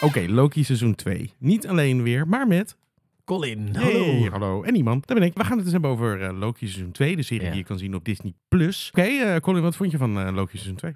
Oké, Loki seizoen 2. Niet alleen weer, maar met... Colin, Hey, hallo. hallo. En iemand. Dat ben ik. We gaan het dus hebben over eh, Loki seizoen 2. De serie Ja. die je kan zien op Disney+. Plus. Oké, eh, Colin, wat vond je van eh, Loki seizoen 2?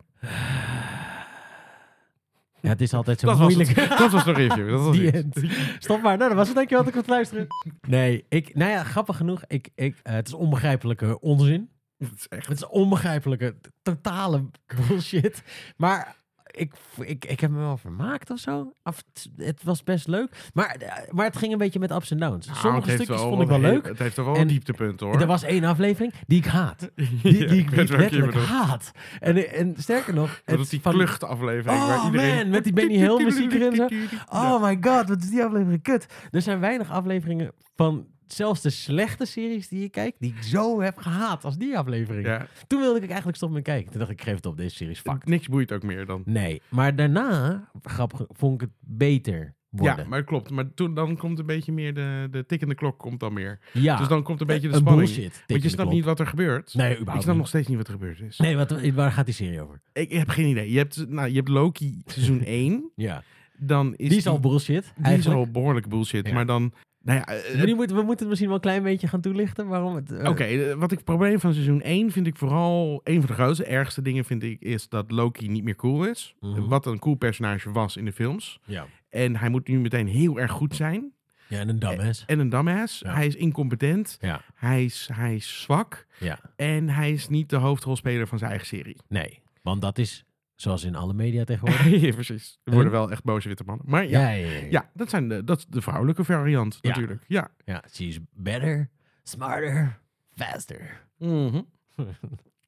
Ja, het is altijd zo Dat was, moeilijk. het. dat was de review. Dat was Die het. end. Stop maar. Nou, dat was het. Dankjewel dat ik het luisteren. Nee, ik, nou ja, grappig genoeg. Ik, ik, het is onbegrijpelijke onzin. Het is echt... Het is onbegrijpelijke, totale bullshit. Maar ik, ik, ik heb me wel vermaakt of zo. Of het, was best leuk. Maar, maar het ging een beetje met ups en downs. Nou, Sommige stukjes vond ik wel leuk. Het heeft toch wel En een dieptepunt hoor. Er was één aflevering die ik haat. Die, die, Ja, ik- ik letterlijk haat. En, en sterker nog... Dat het is die van- kluchtaflevering waar Oh iedereen... man, met die Benny Hill muziek erin zo. Oh my god, wat is die aflevering kut. Er zijn weinig afleveringen van zelfs de slechte series die je kijkt, die ik zo heb gehaat als die aflevering. Ja, Toen wilde ik eigenlijk stoppen met kijken. Toen dacht ik, ik geef het op, deze serie is fucked. niks boeit ook meer dan. Nee, maar daarna, grappig, vond ik het beter worden. Ja, maar het klopt. Maar toen, dan komt een beetje meer de, de tikkende klok komt dan meer. Ja, Dus dan komt een beetje de een spanning. bullshit. Want je snapt klok. niet wat er gebeurt. Nee, ik überhaupt snap niet. nog steeds niet wat er gebeurd is. Nee, wat, waar gaat die serie over? Ik heb geen idee. Je hebt, nou, je hebt Loki seizoen 1. Ja, Dan is die is al bullshit. die is al behoorlijk bullshit. Ja. Maar dan... Nou ja, eh, die moeten, we moeten het misschien wel een klein beetje gaan toelichten. Waarom het... eh, Oké, eh, wat ik probleem van seizoen 1 vind ik vooral... Een van de grootste, ergste dingen vind ik... is dat Loki niet meer cool is. Mhm. Wat een cool personage was in de films. Ja. En hij moet nu meteen heel erg goed zijn. ja, en een dumbass. En een dumbass. Ja. Hij is incompetent. Ja, Hij is, hij is zwak. ja. En hij is niet de hoofdrolspeler van zijn eigen serie. Nee, want dat is zoals in alle media tegenwoordig. ja, precies. Er worden wel echt boze witte mannen. Maar ja, ja, ja, ja. ja. dat, zijn de, dat is de vrouwelijke variant natuurlijk. Ja. Ja, she is better, smarter, faster. Mhm.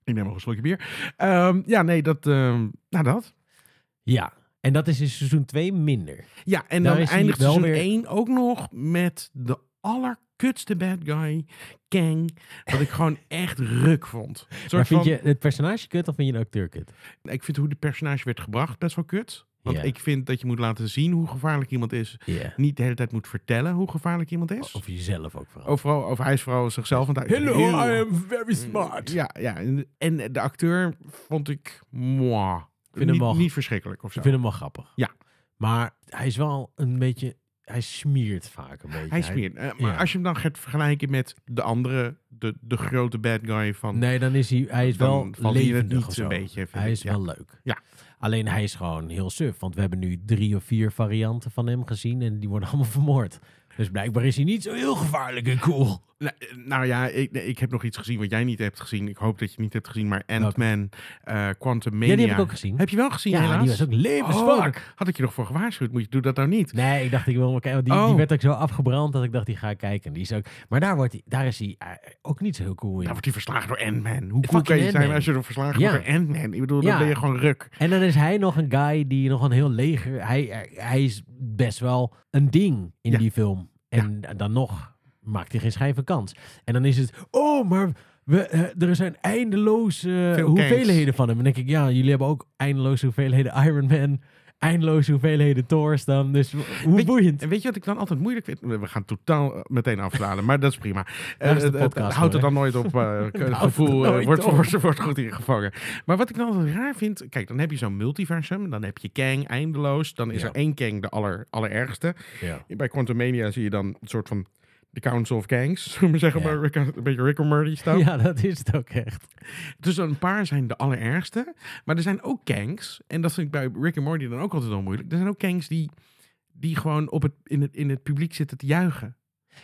ik neem nog een slokje bier. Ehm, ja, nee, dat... ehm, nou, dat. Ja, en dat is in seizoen 2 minder. Ja, en Daar dan eindigt seizoen weer- 1 ook nog met de allerkutste bad guy, Kang. Wat ik gewoon echt ruk vond. Maar vind van, je het personage kut of vind je de acteur kut? Ik vind hoe de personage werd gebracht best wel kut. Want ik vind dat je moet laten zien hoe gevaarlijk iemand is. Niet de hele tijd moet vertellen hoe gevaarlijk iemand is. Of jezelf ook vooral. Overal, over hij is vooral zichzelf. Want hij Hello, heel- I am very smart. Ja, ja. En, de acteur vond ik... Moi, vind hem niet, wel- niet verschrikkelijk of zo. Ik vind hem wel grappig. Ja. Maar hij is wel een beetje... Hij smiert vaak een beetje. Hij smeert. Eh, maar ja. als je hem dan gaat vergelijken met de andere, de, de grote bad guy van... Nee, dan is hij, hij is wel levendig niet een beetje, Hij is ja. wel leuk. Ja. Alleen hij is gewoon heel suf. Want we hebben nu drie of vier varianten van hem gezien. En die worden allemaal vermoord. Dus blijkbaar is hij niet zo heel gevaarlijk en cool. Nou, eh, nou ja, ik, ik heb nog iets gezien wat jij niet hebt gezien. Ik hoop dat je het niet hebt gezien, maar Ant-Man, eh Quantum Mania. Ja, die heb ik ook gezien. Heb je wel gezien, Ja, helaas? die was ook levensfuck. Oh, had ik je nog voor gewaarschuwd? Moet je, doe dat nou niet. Nee, ik dacht ik wil maar kijken. Die, die Oh. werd ook zo afgebrand dat ik dacht die ga ik kijken. Die is ook, maar daar, wordt hij, daar is hij eh, ook niet zo heel cool in. Dan wordt hij verslagen door Ant-Man. Hoe cool kan je zijn als je er verslagen Ja. wordt door Ant-Man? Ik bedoel, dan ben je gewoon ruk. En dan is hij nog een guy die nog een heel leger... Hij, hij is best wel een ding in Ja. die film. En dan nog maakt hij geen schijn van kans. En dan is het... Oh, maar we, eh, er zijn eindeloze Veel hoeveelheden van hem. En dan denk ik, ja, jullie hebben ook eindeloze hoeveelheden Iron Man... Eindeloze hoeveelheden Thors dan. Dus hoe Weet- boeiend. En weet je wat ik dan altijd moeilijk vind? We gaan totaal eh, meteen afslaan, maar dat is prima. Daar is Eh, podcast houdt het dan nooit op. eh, gevoel eh, wordt, wordt, wordt goed ingevangen. Maar wat ik dan altijd raar vind... Kijk, dan heb je zo'n multiversum. Dan heb je Kang eindeloos. Dan is Ja. er één Kang de aller, allerergste. Ja. Bij Quantum Mania zie je dan een soort van... De Council of Kangs, zullen we maar zeggen, Ja. maar Rick, een beetje Rick and Morty staan. ja, dat is het ook echt. Dus een paar zijn de allerergste. Maar er zijn ook Kangs, en dat vind ik bij Rick and Morty dan ook altijd wel moeilijk. Er zijn ook Kangs die, die gewoon op het, in, het, in het publiek zitten te juichen.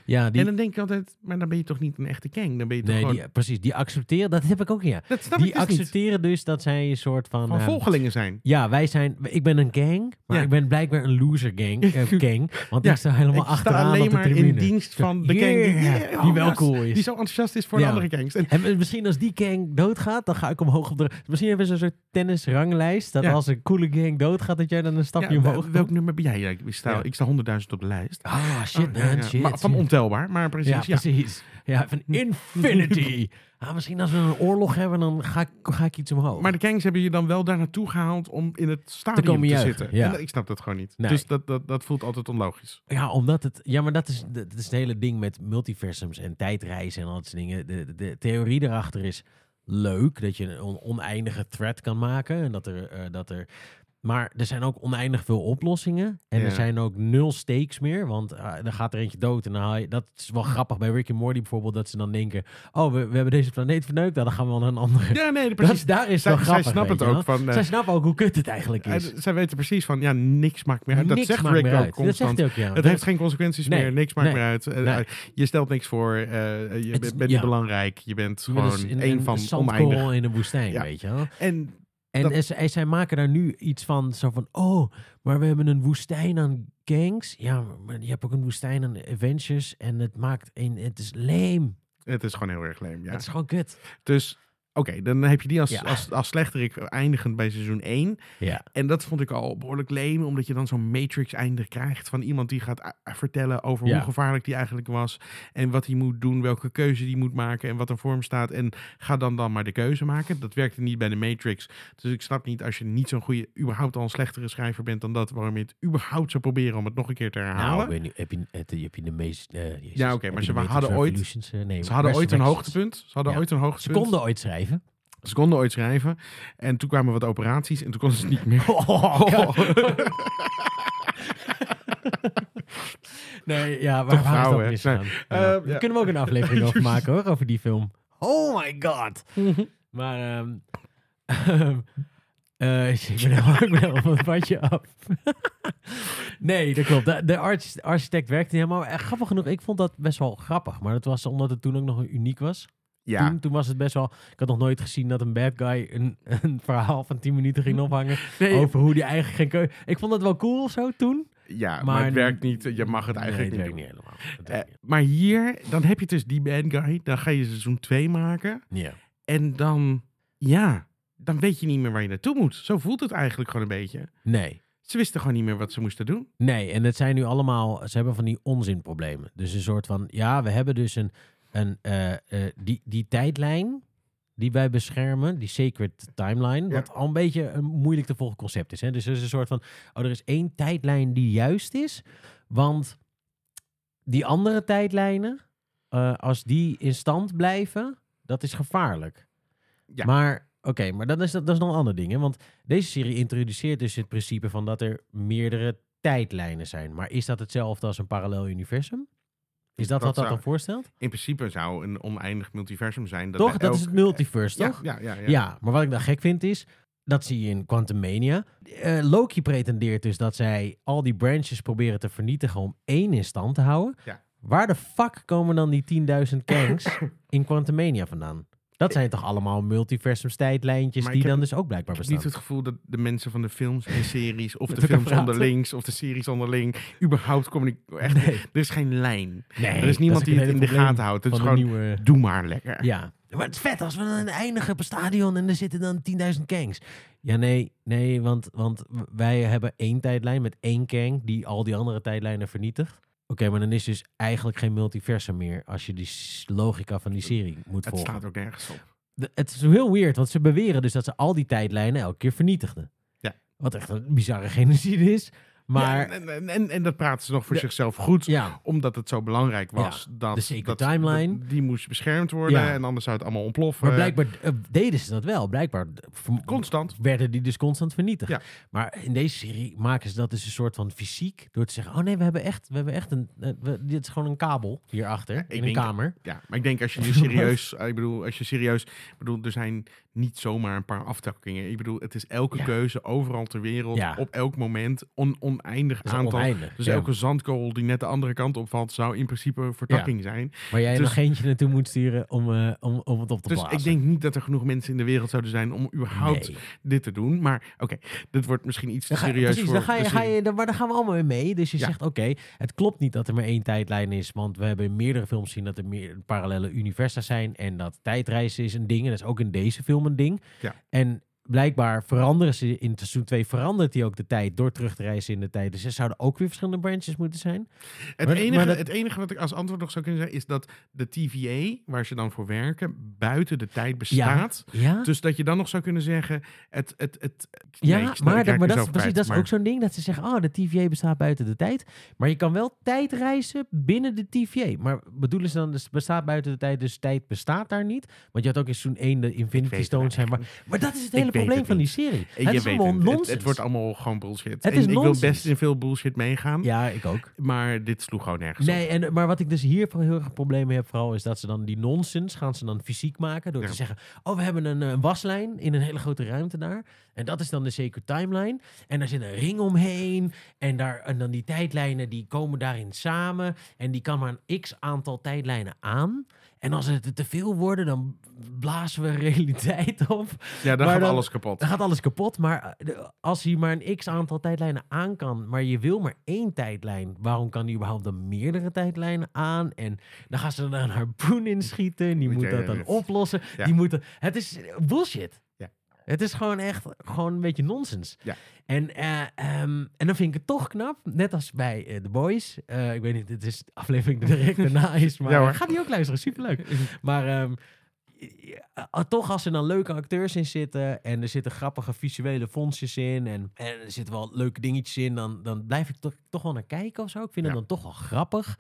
Ja, die, En dan denk ik altijd, maar dan ben je toch niet een echte Kang? Dan ben je toch nee, gewoon... die, precies. Die accepteren, dat heb ik ook, ja. dat snap Die ik dus niet. accepteren dus dat zij een soort van... Van ehm, volgelingen zijn. Ja, wij zijn. Ik ben een gang, maar Ja. ik ben blijkbaar een loser gang. eh, gang want Ja, ik sta helemaal ik sta achteraan alleen op de maar in dienst van de Yeah, Kang die, die wel cool is. Die zo enthousiast is voor Ja. de andere Kangs. En, En misschien als die gang doodgaat, dan ga ik omhoog op de. Misschien hebben ze een soort tennisranglijst. Dat als een coole gang doodgaat, dat jij dan een stapje omhoog welk nummer ben jij? Ja, ik sta, ik sta 100.000 op de lijst. Ah, shit, Oh, man. Shit. Ontelbaar, maar precies. Ja, precies. Ja, van infinity. ah, misschien als we een oorlog hebben, dan ga ik, ga ik iets omhoog. Maar de Kangs hebben je dan wel daar naartoe gehaald om in het stadion te, komen zitten. ja. En ik snap dat gewoon niet. Nee. Dus dat, dat, dat voelt altijd onlogisch. Ja, omdat het. Ja, maar dat is, dat is het hele ding met multiversums en tijdreizen en al dat soort dingen. De, de, de theorie erachter is. leuk dat je een on- oneindige thread kan maken. En dat er, eh, dat er. Maar er zijn ook oneindig veel oplossingen. En Ja. er zijn ook nul stakes meer. Want eh, dan gaat er eentje dood. En dan haal je, dat is wel grappig bij Rick en Morty bijvoorbeeld. Dat ze dan denken: Oh, we, we hebben deze planeet verneukt. Nou, dan gaan we wel naar een andere. Ja, nee, precies. is, daar is Zij, wel zij grappig. snappen het ook van... eh, Zij snappen ook hoe kut het eigenlijk is. zij weten precies van, ja, niks maakt meer uit. Dat Niks zegt Rick ook uit. Dat constant. ook, ja. Het heeft geen consequenties Nee, meer, niks maakt nee, meer uit. Eh, Je stelt niks voor, je bent, niet belangrijk. Je bent bent gewoon dus een, van oneindig. in een woestijn, weet je wel. En En, Dat- en, zij, en zij maken daar nu iets van, zo van, oh, maar we hebben een woestijn aan gangs. Ja, maar je hebt ook een woestijn aan Avengers en het maakt een, het is leem. het is gewoon heel erg leem, ja. Het is gewoon kut. Dus, oké, dan heb je die als, Ja. als, als slechterik eindigend bij seizoen 1. Ja. En dat vond ik al behoorlijk leem, omdat je dan zo'n Matrix-einde krijgt van iemand die gaat a- vertellen over Ja. hoe gevaarlijk die eigenlijk was. En wat hij moet doen, welke keuze die moet maken en wat er voor hem staat. En ga dan dan maar de keuze maken. Dat werkte niet bij de Matrix. Dus ik snap niet als je niet zo'n goede, überhaupt al een slechtere schrijver bent dan dat, waarom je het überhaupt zou proberen om het nog een keer te herhalen. Nou, ik weet niet, heb je, heb je, heb je de meest... eh, Ja, oké, maar je ze de hadden ooit- eh, nee, Ze hadden ooit een hoogtepunt. Ze hadden ooit een Ze hoogtepunt. konden ooit schrijven. Ze konden ooit schrijven. En toen kwamen wat operaties en toen konden ze het niet meer. Oh, Nee, ja, waar is dat vrouwen, nee. Ja. Eh, ja. kunnen we ook een aflevering over maken, hoor, over die film. Oh my god. Maar, ehm ehm, eh, ik ben heel van het padje af. nee, dat klopt. De, de arch- architect werkte helemaal. En grappig genoeg, ik vond dat best wel grappig. Maar dat was omdat het toen ook nog uniek was. Ja, Toen, toen was het best wel... Ik had nog nooit gezien dat een bad guy een, een verhaal van 10 minuten ging ophangen. nee, Over hoe die eigenlijk geen keuze... Ik vond het wel cool zo toen. ja maar, maar- het werkt niet. Je mag het Nee, eigenlijk werkt niet niet helemaal. Eh, maar hier, dan heb je dus die bad guy. Dan ga je seizoen 2 maken. Ja. En dan, ja, dan weet je niet meer waar je naartoe moet. Zo voelt het eigenlijk gewoon een beetje. Nee. Ze wisten gewoon niet meer wat ze moesten doen. Nee, en het zijn nu allemaal, ze hebben van die onzinproblemen. Dus een soort van, ja, we hebben dus een, een eh, eh, die, die tijdlijn die wij beschermen, die sacred timeline, Ja. wat al een beetje een moeilijk te volgen concept is. Hè? Dus er is een soort van, oh, er is één tijdlijn die juist is, want die andere tijdlijnen, eh, als die in stand blijven, dat is gevaarlijk. Ja. Maar, oké, maar dat is, dat is nog een ander ding. Hè? Want deze serie introduceert dus het principe van dat er meerdere tijdlijnen zijn. Maar is dat hetzelfde als een parallel universum? Is dat, Dat wat dat zou- dan voorstelt? In principe zou een oneindig multiversum zijn. Dat toch? Dat is het multiverse, toch? ja, ja, ja. Ja. maar wat ik dan gek vind is, dat zie je in Quantum Mania. Eh, Loki pretendeert dus dat zij al die branches proberen te vernietigen om één in stand te houden. Ja. Waar de fuck komen dan die 10.000 Kangs in Quantum Mania vandaan? Dat zijn toch allemaal multiversums tijdlijntjes die dan dus ook blijkbaar Ik heb bestaan. niet het gevoel dat de mensen van de films en series, of de films onderlings, of de series onderling, überhaupt communiceren. Echt, Nee. Er is geen lijn. Nee, er is niemand die het in de gaten houdt. Het is gewoon, nieuwe... doe maar lekker. Ja. Maar het is vet als we dan eindigen op een stadion en er zitten dan 10.000 Kangs. Ja, nee, nee, want, want wij hebben één tijdlijn met één Kang die al die andere tijdlijnen vernietigt. Oké, maar dan is dus eigenlijk geen multiversum meer als je die logica van die serie moet Het volgen. staat ook nergens op. De- het is heel weird, want ze beweren dus dat ze al die tijdlijnen elke keer vernietigden. Ja. Wat echt een bizarre genocide is. Maar Ja, en, en, dat praten ze nog voor zichzelf goed. ja, Omdat het zo belangrijk was. dat, de dat, timeline. dat- die moest beschermd worden. En anders zou het allemaal ontploffen. maar blijkbaar eh, deden ze dat wel. Blijkbaar eh, Constant. werden die dus constant vernietigd. Ja. Maar in deze serie maken ze dat dus een soort van fysiek. Door te zeggen, oh nee, we hebben echt, we hebben echt een... eh, we- dit is gewoon een kabel hierachter in een denk- kamer. Ja, maar ik denk als je nu serieus... ik bedoel, als je serieus... Bedoel, er zijn niet zomaar een paar aftakkingen. Ik bedoel, het is elke keuze overal ter wereld. Ja. Op elk moment. On, oneindig aantal. oneindig. Dus ja. elke zandkorrel die net de andere kant opvalt... zou in principe een vertakking zijn. Waar jij dus- nog eentje naartoe moet sturen om, eh, om, om het op te Dus blazen. ik denk niet dat er genoeg mensen in de wereld zouden zijn... om überhaupt Nee. dit te doen. Maar oké, dit wordt misschien iets te serieus precies, voor dan ga je, ga dan, maar daar gaan we allemaal mee mee. Dus je Ja. zegt, oké, het klopt niet dat er maar één tijdlijn is. Want we hebben in meerdere films gezien dat er meer parallele universa zijn. En dat tijdreizen is een ding. En dat is ook in deze film een ding. Ja. En blijkbaar veranderen ze in seizoen 2 verandert hij ook de tijd door terug te reizen in de tijd. Dus er zouden ook weer verschillende branches moeten zijn. Het, Maar- enige, maar dat- het enige wat ik als antwoord nog zou kunnen zeggen is dat de TVA, waar ze dan voor werken, buiten de tijd bestaat. Ja, Dus dat je dan nog zou kunnen zeggen, het... het, het ja nee, ik snap- maar, dat, maar dat, precies, dat is maar- ook zo'n ding dat ze zeggen, oh, de TVA bestaat buiten de tijd. Maar je kan wel tijdreizen binnen de TVA. Maar bedoelen ze dan, dus bestaat buiten de tijd, dus tijd bestaat daar niet? Want je had ook in seizoen 1 de Infinity Stones zijn. Maar, maar dat is het hele probleem het van die serie. Het je is weet allemaal het. Het- nonsens. Het, wordt allemaal gewoon bullshit. Het en is ik wil best in veel bullshit meegaan, Ja, ik ook. maar dit sloeg gewoon nergens Nee, op. en, maar wat ik dus hier voor heel erg probleem mee heb, vooral is dat ze dan die nonsens gaan ze dan fysiek maken. Door Ja. te zeggen: Oh, we hebben een, eh, een waslijn in een hele grote ruimte daar. En dat is dan de Sacred Timeline. En daar zit een ring omheen. En, daar, en dan die tijdlijnen die komen daarin samen. En die kan maar een x aantal tijdlijnen aan. En als het te veel worden, dan blazen we realiteit op. Ja, dan maar gaat dan- alles kapot. Dan gaat alles kapot. Maar eh, als hij maar een x aantal tijdlijnen aan kan, maar je wil maar één tijdlijn, waarom kan hij überhaupt dan meerdere tijdlijnen aan? En dan gaan ze er een harpoen inschieten. En die Moet dat dan oplossen. Ja. Die moeten, het is bullshit. Het is gewoon echt gewoon een beetje nonsens. Ja. En, eh, ehm, en dan vind ik het toch knap, net als bij eh, The Boys. Eh, ik weet niet, dit is de aflevering die direct daarna is, maar Ja, ga die ook luisteren, superleuk. Maar ehm, toch als er dan leuke acteurs in zitten en er zitten grappige visuele fondsjes in en, en er zitten wel leuke dingetjes in, dan, dan blijf ik toch, toch wel naar kijken of zo. Ik vind Ja. het dan toch wel grappig.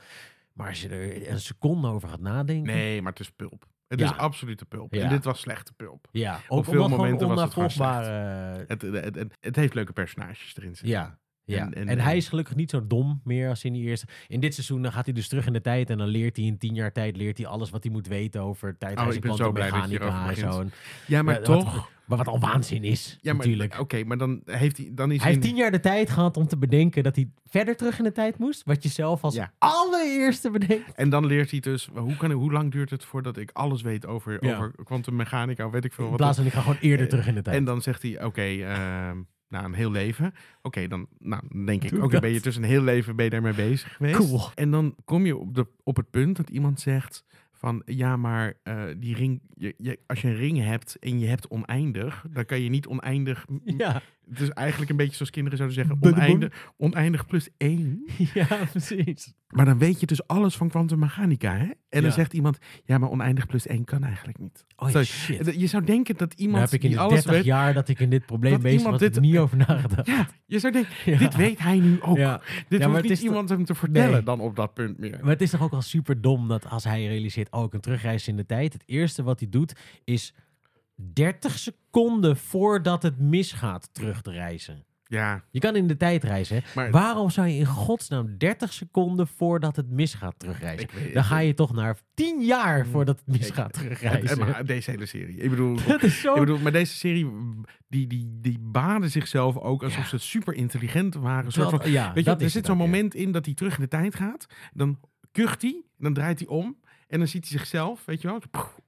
Maar als je er een seconde over gaat nadenken. Nee, maar het is pulp. Het Ja. is absolute pulp. Ja. En dit was slechte pulp. Ja, ook veel omdat momenten was het gewoon onnavolgbare... Het, het, het, het heeft leuke personages erin zitten. Ja. Ja. En- En, en- hij en- is gelukkig niet zo dom meer als in die eerste. In dit seizoen dan gaat hij dus terug in de tijd en dan leert hij in tien jaar tijd leert hij alles wat hij moet weten over tijdreizen, Oh, ik ben zo blij dat je kwantummechanica en hierover zo. Ja, maar wat- toch. Maar wat al waanzin is, Ja, maar natuurlijk. Oké, maar dan heeft hij dan is Hij heeft in- tien jaar de tijd gehad om te bedenken dat hij verder terug in de tijd moest. Wat je zelf als Ja. allereerste bedenkt. En dan leert hij dus, hoe, kan, hoe lang duurt het voordat ik alles weet over, Ja. over kwantummechanica, of weet ik veel In wat. plaats van ik ga gewoon eerder Eh, terug in de tijd. En dan zegt hij, oké, ehm, na een heel leven. Oké, dan, nou, denk ik, oké, dat. ben je tussen een heel leven ben je daarmee bezig geweest. Cool. En dan kom je op, de, op het punt dat iemand zegt van, ja, maar eh, die ring, je, je, als je een ring hebt en je hebt oneindig, dan kan je niet oneindig, ja. Het is eigenlijk een beetje zoals kinderen zouden zeggen, oneindig, oneindig plus één. ja, precies. Maar dan weet je dus alles van kwantummechanica, hè? En Ja. dan zegt iemand, ja, maar oneindig plus één kan eigenlijk niet. Oh shit. Je zou denken dat iemand heb ik in die de alles 30 weet... jaar dat ik in dit probleem bezig iemand was, dit- er niet over nagedacht. Ja, je zou denken, Ja. dit weet hij nu ook. Ja. Dit hoeft niet iemand hem te vertellen Nee. dan op dat punt meer. Maar het is toch ook wel super dom dat als hij realiseert, oh, ik kan terugreizen in de tijd. Het eerste wat hij doet is 30 seconden voordat het misgaat terug te reizen. Ja, Je kan in de tijd reizen. hè. maar Waarom zou je in godsnaam 30 seconden voordat het misgaat terugreizen? weet Dan ga je toch naar 10 jaar voordat het misgaat en, terugreizen. en maar deze hele serie. Ik bedoel, dat is zo... ik bedoel, maar deze serie, die, die, die baden zichzelf ook alsof Ja. ze super intelligent waren. Van, ja, weet je, er zit zo'n moment in dat hij terug in de tijd gaat. Dan kucht hij, dan draait hij om. En dan ziet hij zichzelf, weet je wel.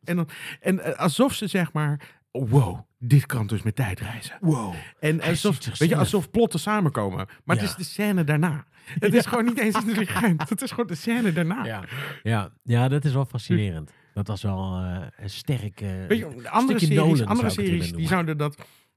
En, dan, en eh, alsof ze zeg maar, wow, dit kan dus met tijdreizen. Wow. En alsof, weet je, alsof plotten samenkomen. Maar het is de scène daarna. Het is gewoon niet eens intelligent. Het is gewoon de scène daarna. Ja. Ja. ja, dat is wel fascinerend. Dat was wel eh, een sterk... eh, Weet je, de andere series, andere series die zouden dat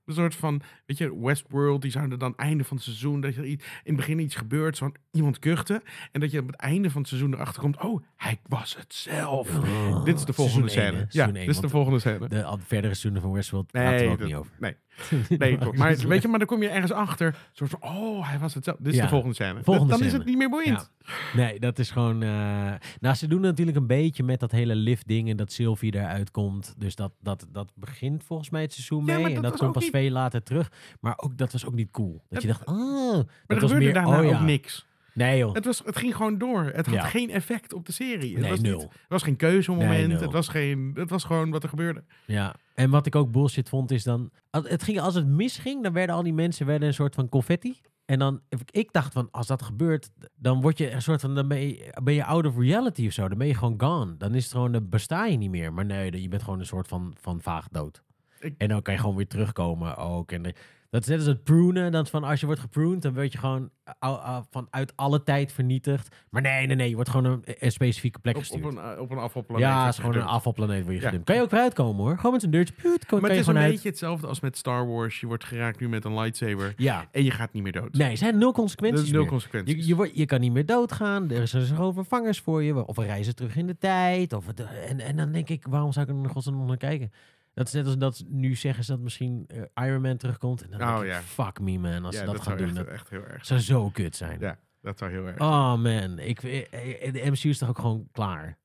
een soort van, weet je, Westworld, die zouden dan einde van het seizoen, dat je in het begin iets gebeurt, zo iemand kuchte, en dat je op het einde van het seizoen erachter komt, oh, hij was het zelf. Oh, dit is de volgende scène. ja, dit is de volgende scène. De al- verdere seizoenen van Westworld Nee, ook dat- niet over. nee, nee. Maar weet je, maar dan kom je ergens achter, soort van, oh, hij was het zelf. Dit is Ja, de volgende scène. volgende dan is het niet meer boeiend. Nee, dat is gewoon... eh, Nou, ze doen natuurlijk een beetje met dat hele lift-ding en dat Sylvie eruit komt. Dus dat, dat, dat begint volgens mij het seizoen Ja, mee. en dat komt pas niet- veel later terug. Maar ook, dat was ook niet cool. Dat je dacht, oh, Maar dat er was gebeurde meer... daarna oh, ja. ook niks. Nee joh. Het, was, het ging gewoon door. Het had Ja. geen effect op de serie. Het Nee, was, niet- nul. het was geen keuzemoment. Nee, het, was geen, het was gewoon wat er gebeurde. Ja, en wat ik ook bullshit vond is dan... als- Het ging, als het misging, dan werden al die mensen werden een soort van confetti. En dan, ik dacht van, als dat gebeurt, dan word je een soort van, dan ben je, ben je out of reality of zo. Dan ben je gewoon gone. Dan is het gewoon, dan besta je niet meer. Maar nee, je bent gewoon een soort van, van vaag dood. Ik- En dan kan je gewoon weer terugkomen ook. En de- dat is net als het prunen. Dat van als je wordt gepruned, dan word je gewoon uh, vanuit alle tijd vernietigd. Maar nee, nee, nee. Je wordt gewoon een, een specifieke plek Op, op gestuurd. een, eh, op een afvalplaneet. ja, het is gewoon een afvalplaneet waar je Ja. gedumpt. Kan je ook vooruit komen hoor. Gewoon met een deurtje. Puut, kan, Maar kan het is een uit. beetje hetzelfde als met Star Wars. Je wordt geraakt nu met een lightsaber. Ja. En je gaat niet meer dood. Nee, er zijn nul consequenties nul meer. consequenties. Je, je, wordt, je kan niet meer doodgaan. Er zijn gewoon vervangers voor je. Of we reizen terug in de tijd. Of het, en, en dan denk ik, waarom zou ik er nog nog naar kijken? Dat is net als dat nu zeggen ze dat misschien eh, Iron Man terugkomt. En dan Oh, denk ik, ja. fuck me man, als ja, ze dat, gaan zou doen. echt, Dat echt heel erg. zou zo kut zijn. Ja, dat zou heel erg. Oh man, ik, eh, eh, de MCU is toch ook gewoon klaar?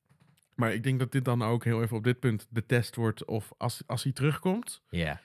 Maar ik denk dat dit dan ook heel even op dit punt de test wordt. Of als, als hij terugkomt, Ja,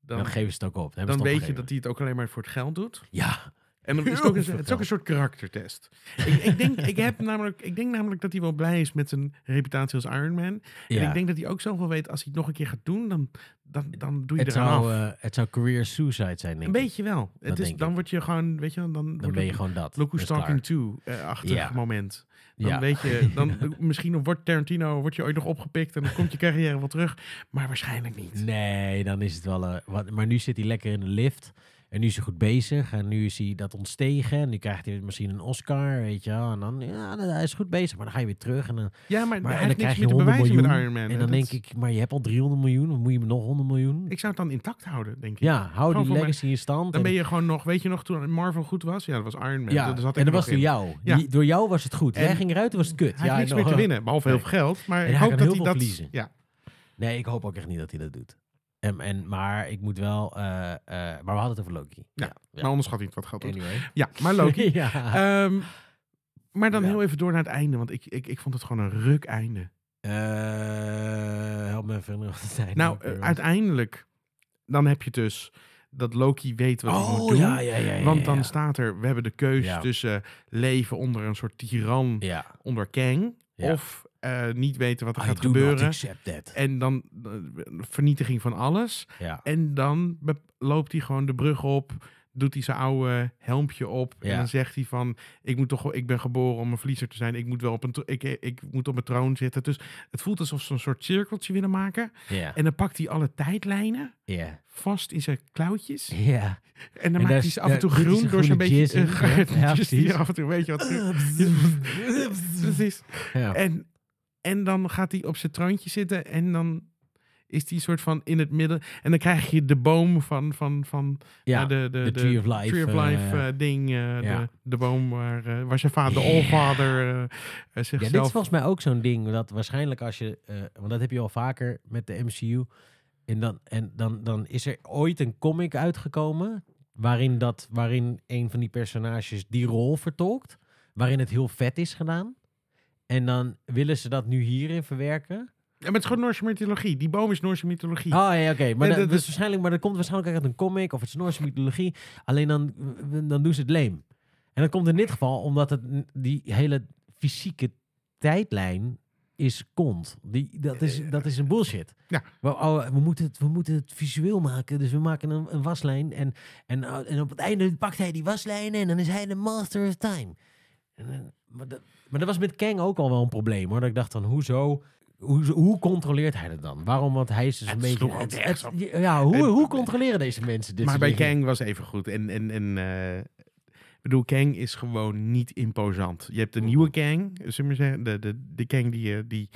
dan, dan, geven ze het ook op. Dan, weet je dat hij het ook alleen maar voor het geld doet. Ja, En dan is het, Heel ook een, het is ook een soort karaktertest. ik, ik, denk, ik, heb namelijk, ik denk namelijk dat hij wel blij is met zijn reputatie als Iron Man. En ja. ik denk dat hij ook zoveel weet, als hij het nog een keer gaat doen, dan, dan, dan doe je het, zou, af. eh, het zou career suicide zijn, denk een beetje wel. Het is, dan ik. word je gewoon, weet je, dan, Dan ben je gewoon dat. Look Who's is Talking To-achtig Ja. moment. Dan Ja. weet je, dan misschien wordt Tarantino wordt je ooit nog opgepikt en dan komt je carrière wel terug, maar waarschijnlijk niet. Nee, dan is het wel. eh, wat, maar nu zit hij lekker in de lift. En nu is hij goed bezig. En nu is hij dat ontstegen. En nu krijgt hij misschien een Oscar, weet je wel. En dan, ja, hij is goed bezig. Maar dan ga je weer terug. En dan, Ja, maar, maar, hij en dan krijg je meer te 100 bewijzen miljoen. met Iron Man. en dan Dat- denk ik, maar je hebt al 300 miljoen. Dan moet je nog 100 miljoen. Ik zou het dan intact houden, denk ik. ja, hou Gewoon die legacy in stand. Dan en- ben je gewoon nog, weet je nog, toen Marvel goed was? Ja, dat was Iron Man. ja, zat en dat was door in. jou. Ja. Die- door jou was het goed. Jij En ging eruit, was het kut. Hij ja, heeft niks meer te winnen, behalve heel veel geld. Maar ik hij hoop dat hij dat... Ja, Nee, ik hoop ook echt niet dat hij dat doet. En, en, maar ik moet wel... eh, eh, maar we hadden het over Loki. Ja, maar onderschat niet wat geld doet. Anyway. Ja, maar Loki. ja. Ehm, maar dan Ja. heel even door naar het einde, want ik, ik, ik vond het gewoon een ruk einde. Eh, help me even wat het zijn. Nou, uiteindelijk, dan heb je dus dat Loki weet wat hij moet Oh, doen. ja, ja, ja. ja, Want ja. dan staat er, we hebben de keuze Ja. tussen leven onder een soort tiran, Ja. onder Kang, Ja. of eh, niet weten wat er I gaat gebeuren. En dan eh, vernietiging van alles. Ja. En dan loopt hij gewoon de brug op, doet hij zijn oude helmpje op. En dan zegt hij van, ik, moet toch, ik ben geboren om een verliezer te zijn. Ik moet wel op een, ik, ik moet op een troon zitten. Dus het voelt alsof ze een soort cirkeltje willen maken. Ja. En dan pakt hij alle tijdlijnen Ja. vast in zijn klauwtjes. Ja. En dan En maakt hij ze af en toe groen door zijn groene beetje... eh, Ja, ja, af en toe weet je wat... Precies. Ja. En, en dan gaat hij op zijn troontje zitten en dan is hij soort van in het midden. En dan krijg je de boom van, van, van Ja. eh, de, de, de Tree of Life, Tree of eh, eh, ding. ja. de, de boom waar, waar zijn vader, de Ja. allfather, eh, eh, Ja, zichzelf... dit is volgens mij ook zo'n ding dat waarschijnlijk als je, want dat heb je al vaker met de MCU, en dan, en dan, dan is er ooit een comic uitgekomen waarin, dat, waarin een van die personages die rol vertolkt, waarin het heel vet is gedaan. En dan willen ze dat nu hierin verwerken. Ja, maar het is gewoon Noorse mythologie. Die boom is Noorse mythologie. Oh ja, oké. Maar dat, dat is is- waarschijnlijk, maar dat komt waarschijnlijk uit een comic of het is Noorse mythologie. Alleen dan, dan doen ze het leem. En dan komt in dit geval, omdat het die hele fysieke tijdlijn is kont. Die, dat, is, dat is een bullshit. Ja. We, oh, we, moeten het, we moeten het visueel maken. Dus we maken een, een waslijn. En, en, oh, en op het einde pakt hij die waslijnen en dan is hij de master of time. En, dan- maar, dat, maar dat was met Kang ook al wel een probleem hoor. Dat ik dacht dan, hoezo... Hoe, hoe controleert hij dat dan? Waarom? Want hij is dus Het een beetje... het- ja, hoe, hoe controleren deze mensen dit maar bij dingen? Kang was even goed. En, en, en eh, ik bedoel, Kang is gewoon niet imposant. Je hebt de nieuwe Kang, zullen we maar zeggen, de, de, de Kang die, eh, die,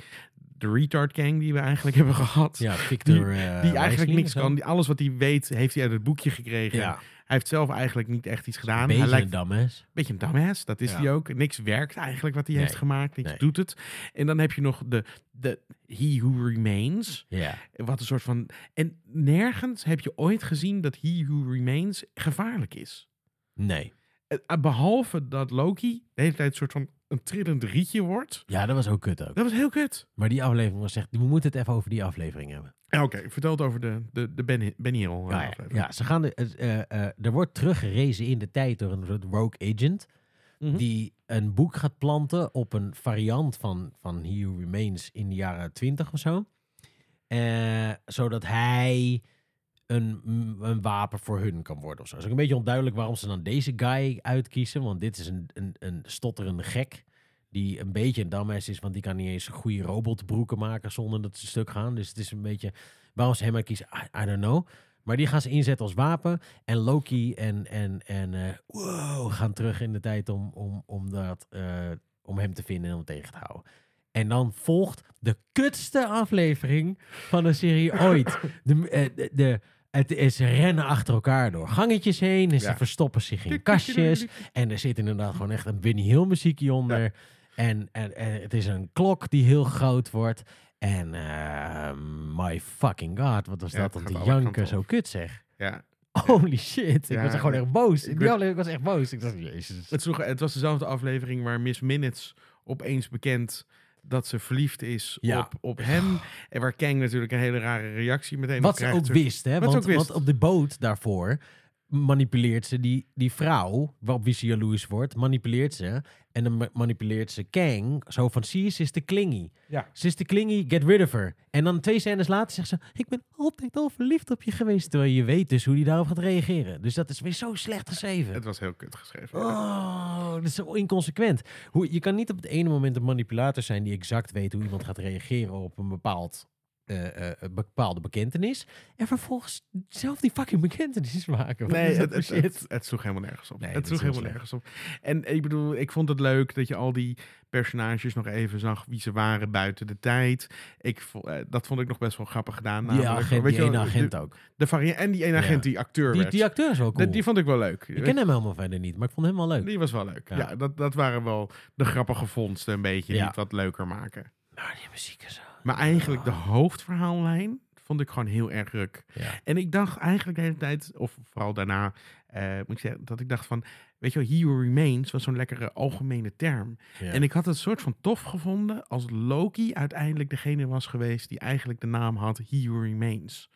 de retard Kang die we eigenlijk hebben gehad. Ja, Victor... Die- eh, Die eigenlijk niks kan. Die, alles wat hij weet, heeft hij uit het boekje gekregen. Ja, heeft zelf eigenlijk niet echt iets gedaan. een Hij beetje lijkt een dumbass. een beetje een dumbass. Dat is Ja. hij ook. Niks werkt eigenlijk wat hij heeft gemaakt. Niks Nee. doet het. En dan heb je nog de, de He Who Remains. Ja. Wat een soort van... En nergens heb je ooit gezien dat He Who Remains gevaarlijk is. Nee. Eh, Behalve dat Loki de hele tijd een soort van een trillend rietje wordt. Ja, dat was ook kut ook. Dat was heel kut. Maar die aflevering was echt... We moeten het even over die aflevering hebben. Ja, Oké, vertel het over de, de, de Ben, ben Hill. eh, Ja, aflevering. ja, ze gaan de, eh, eh, er wordt teruggerezen in de tijd door een soort rogue agent. Mhm. Die een boek gaat planten op een variant van, van He Remains in de jaren 20 of zo. Zodat hij een, een wapen voor hun kan worden of zo. Het is ook een beetje onduidelijk waarom ze dan deze guy uitkiezen. Want dit is een, een, een stotterende gek Die een beetje een dumbass is, want die kan niet eens goede robotbroeken maken zonder dat ze stuk gaan. Dus het is een beetje, waarom ze hem maar kiezen, I, I don't know. Maar die gaan ze inzetten als wapen. En Loki en, en, en eh, wow, gaan terug in de tijd om, om, om, dat, eh, om hem te vinden en om tegen te houden. En dan volgt de kutste aflevering van een serie ooit. De, eh, de, de, het is rennen achter elkaar door gangetjes heen. En ze Ja. verstoppen zich in kastjes. En er zit inderdaad gewoon echt een Winnie Hill muziekje onder. En, en, en het is een klok die heel groot wordt. En eh, my fucking god, wat was Ja, dat kanten janken op. zo kut zeg. Ja. Holy shit, ik Ja, was er gewoon echt boos. Ik Ik, ben- ik was echt boos. Ik dacht, jezus. Het, sloeg, het was dezelfde aflevering waar Miss Minutes opeens bekend dat ze verliefd is Ja. op, op hem. En waar Kang natuurlijk een hele rare reactie meteen op Wat ze ook wist, hè? Want, ook wist. want op de boot daarvoor manipuleert ze die, die vrouw, waarop wie ze jaloers wordt, manipuleert ze. En dan ma- manipuleert ze Kang, zo van, zie je, ze is te klingy. Ja. Ze is te klingy, get rid of her. En dan twee scènes later zegt ze, ik ben altijd al verliefd op je geweest. Terwijl je weet dus hoe die daarop gaat reageren. Dus dat is weer zo slecht geschreven. Het was heel kut geschreven. Oh, dat is zo inconsequent. Hoe, je kan niet op het ene moment een manipulator zijn die exact weet hoe iemand gaat reageren op een bepaald, eh, eh, een bepaalde bekentenis. En vervolgens zelf die fucking bekentenis maken. Wat Nee, het, het, het, het sloeg helemaal nergens op. Nee, het sloeg helemaal nergens op. En ik bedoel, ik vond het leuk dat je al die personages nog even zag wie ze waren buiten de tijd. Ik, eh, dat vond ik nog best wel grappig gedaan. die namelijk. agent, Weet die je ene wel, agent de, ook. de variant En die ene Ja. agent die acteur Die, werd. die acteur is cool. Die, die vond ik wel leuk. ik ken hem helemaal verder niet, maar ik vond hem wel leuk. Die was wel leuk. Ja. Ja, dat, dat waren wel de grappige vondsten een beetje die het wat leuker maken. Maar die muziek is zo. Maar eigenlijk de hoofdverhaallijn vond ik gewoon heel erg ruk. Ja. En ik dacht eigenlijk de hele tijd, of vooral daarna, eh, moet ik zeggen, dat ik dacht van, weet je wel, He Who Remains was zo'n lekkere algemene term. Ja. En ik had het soort van tof gevonden als Loki uiteindelijk degene was geweest die eigenlijk de naam had He Who Remains.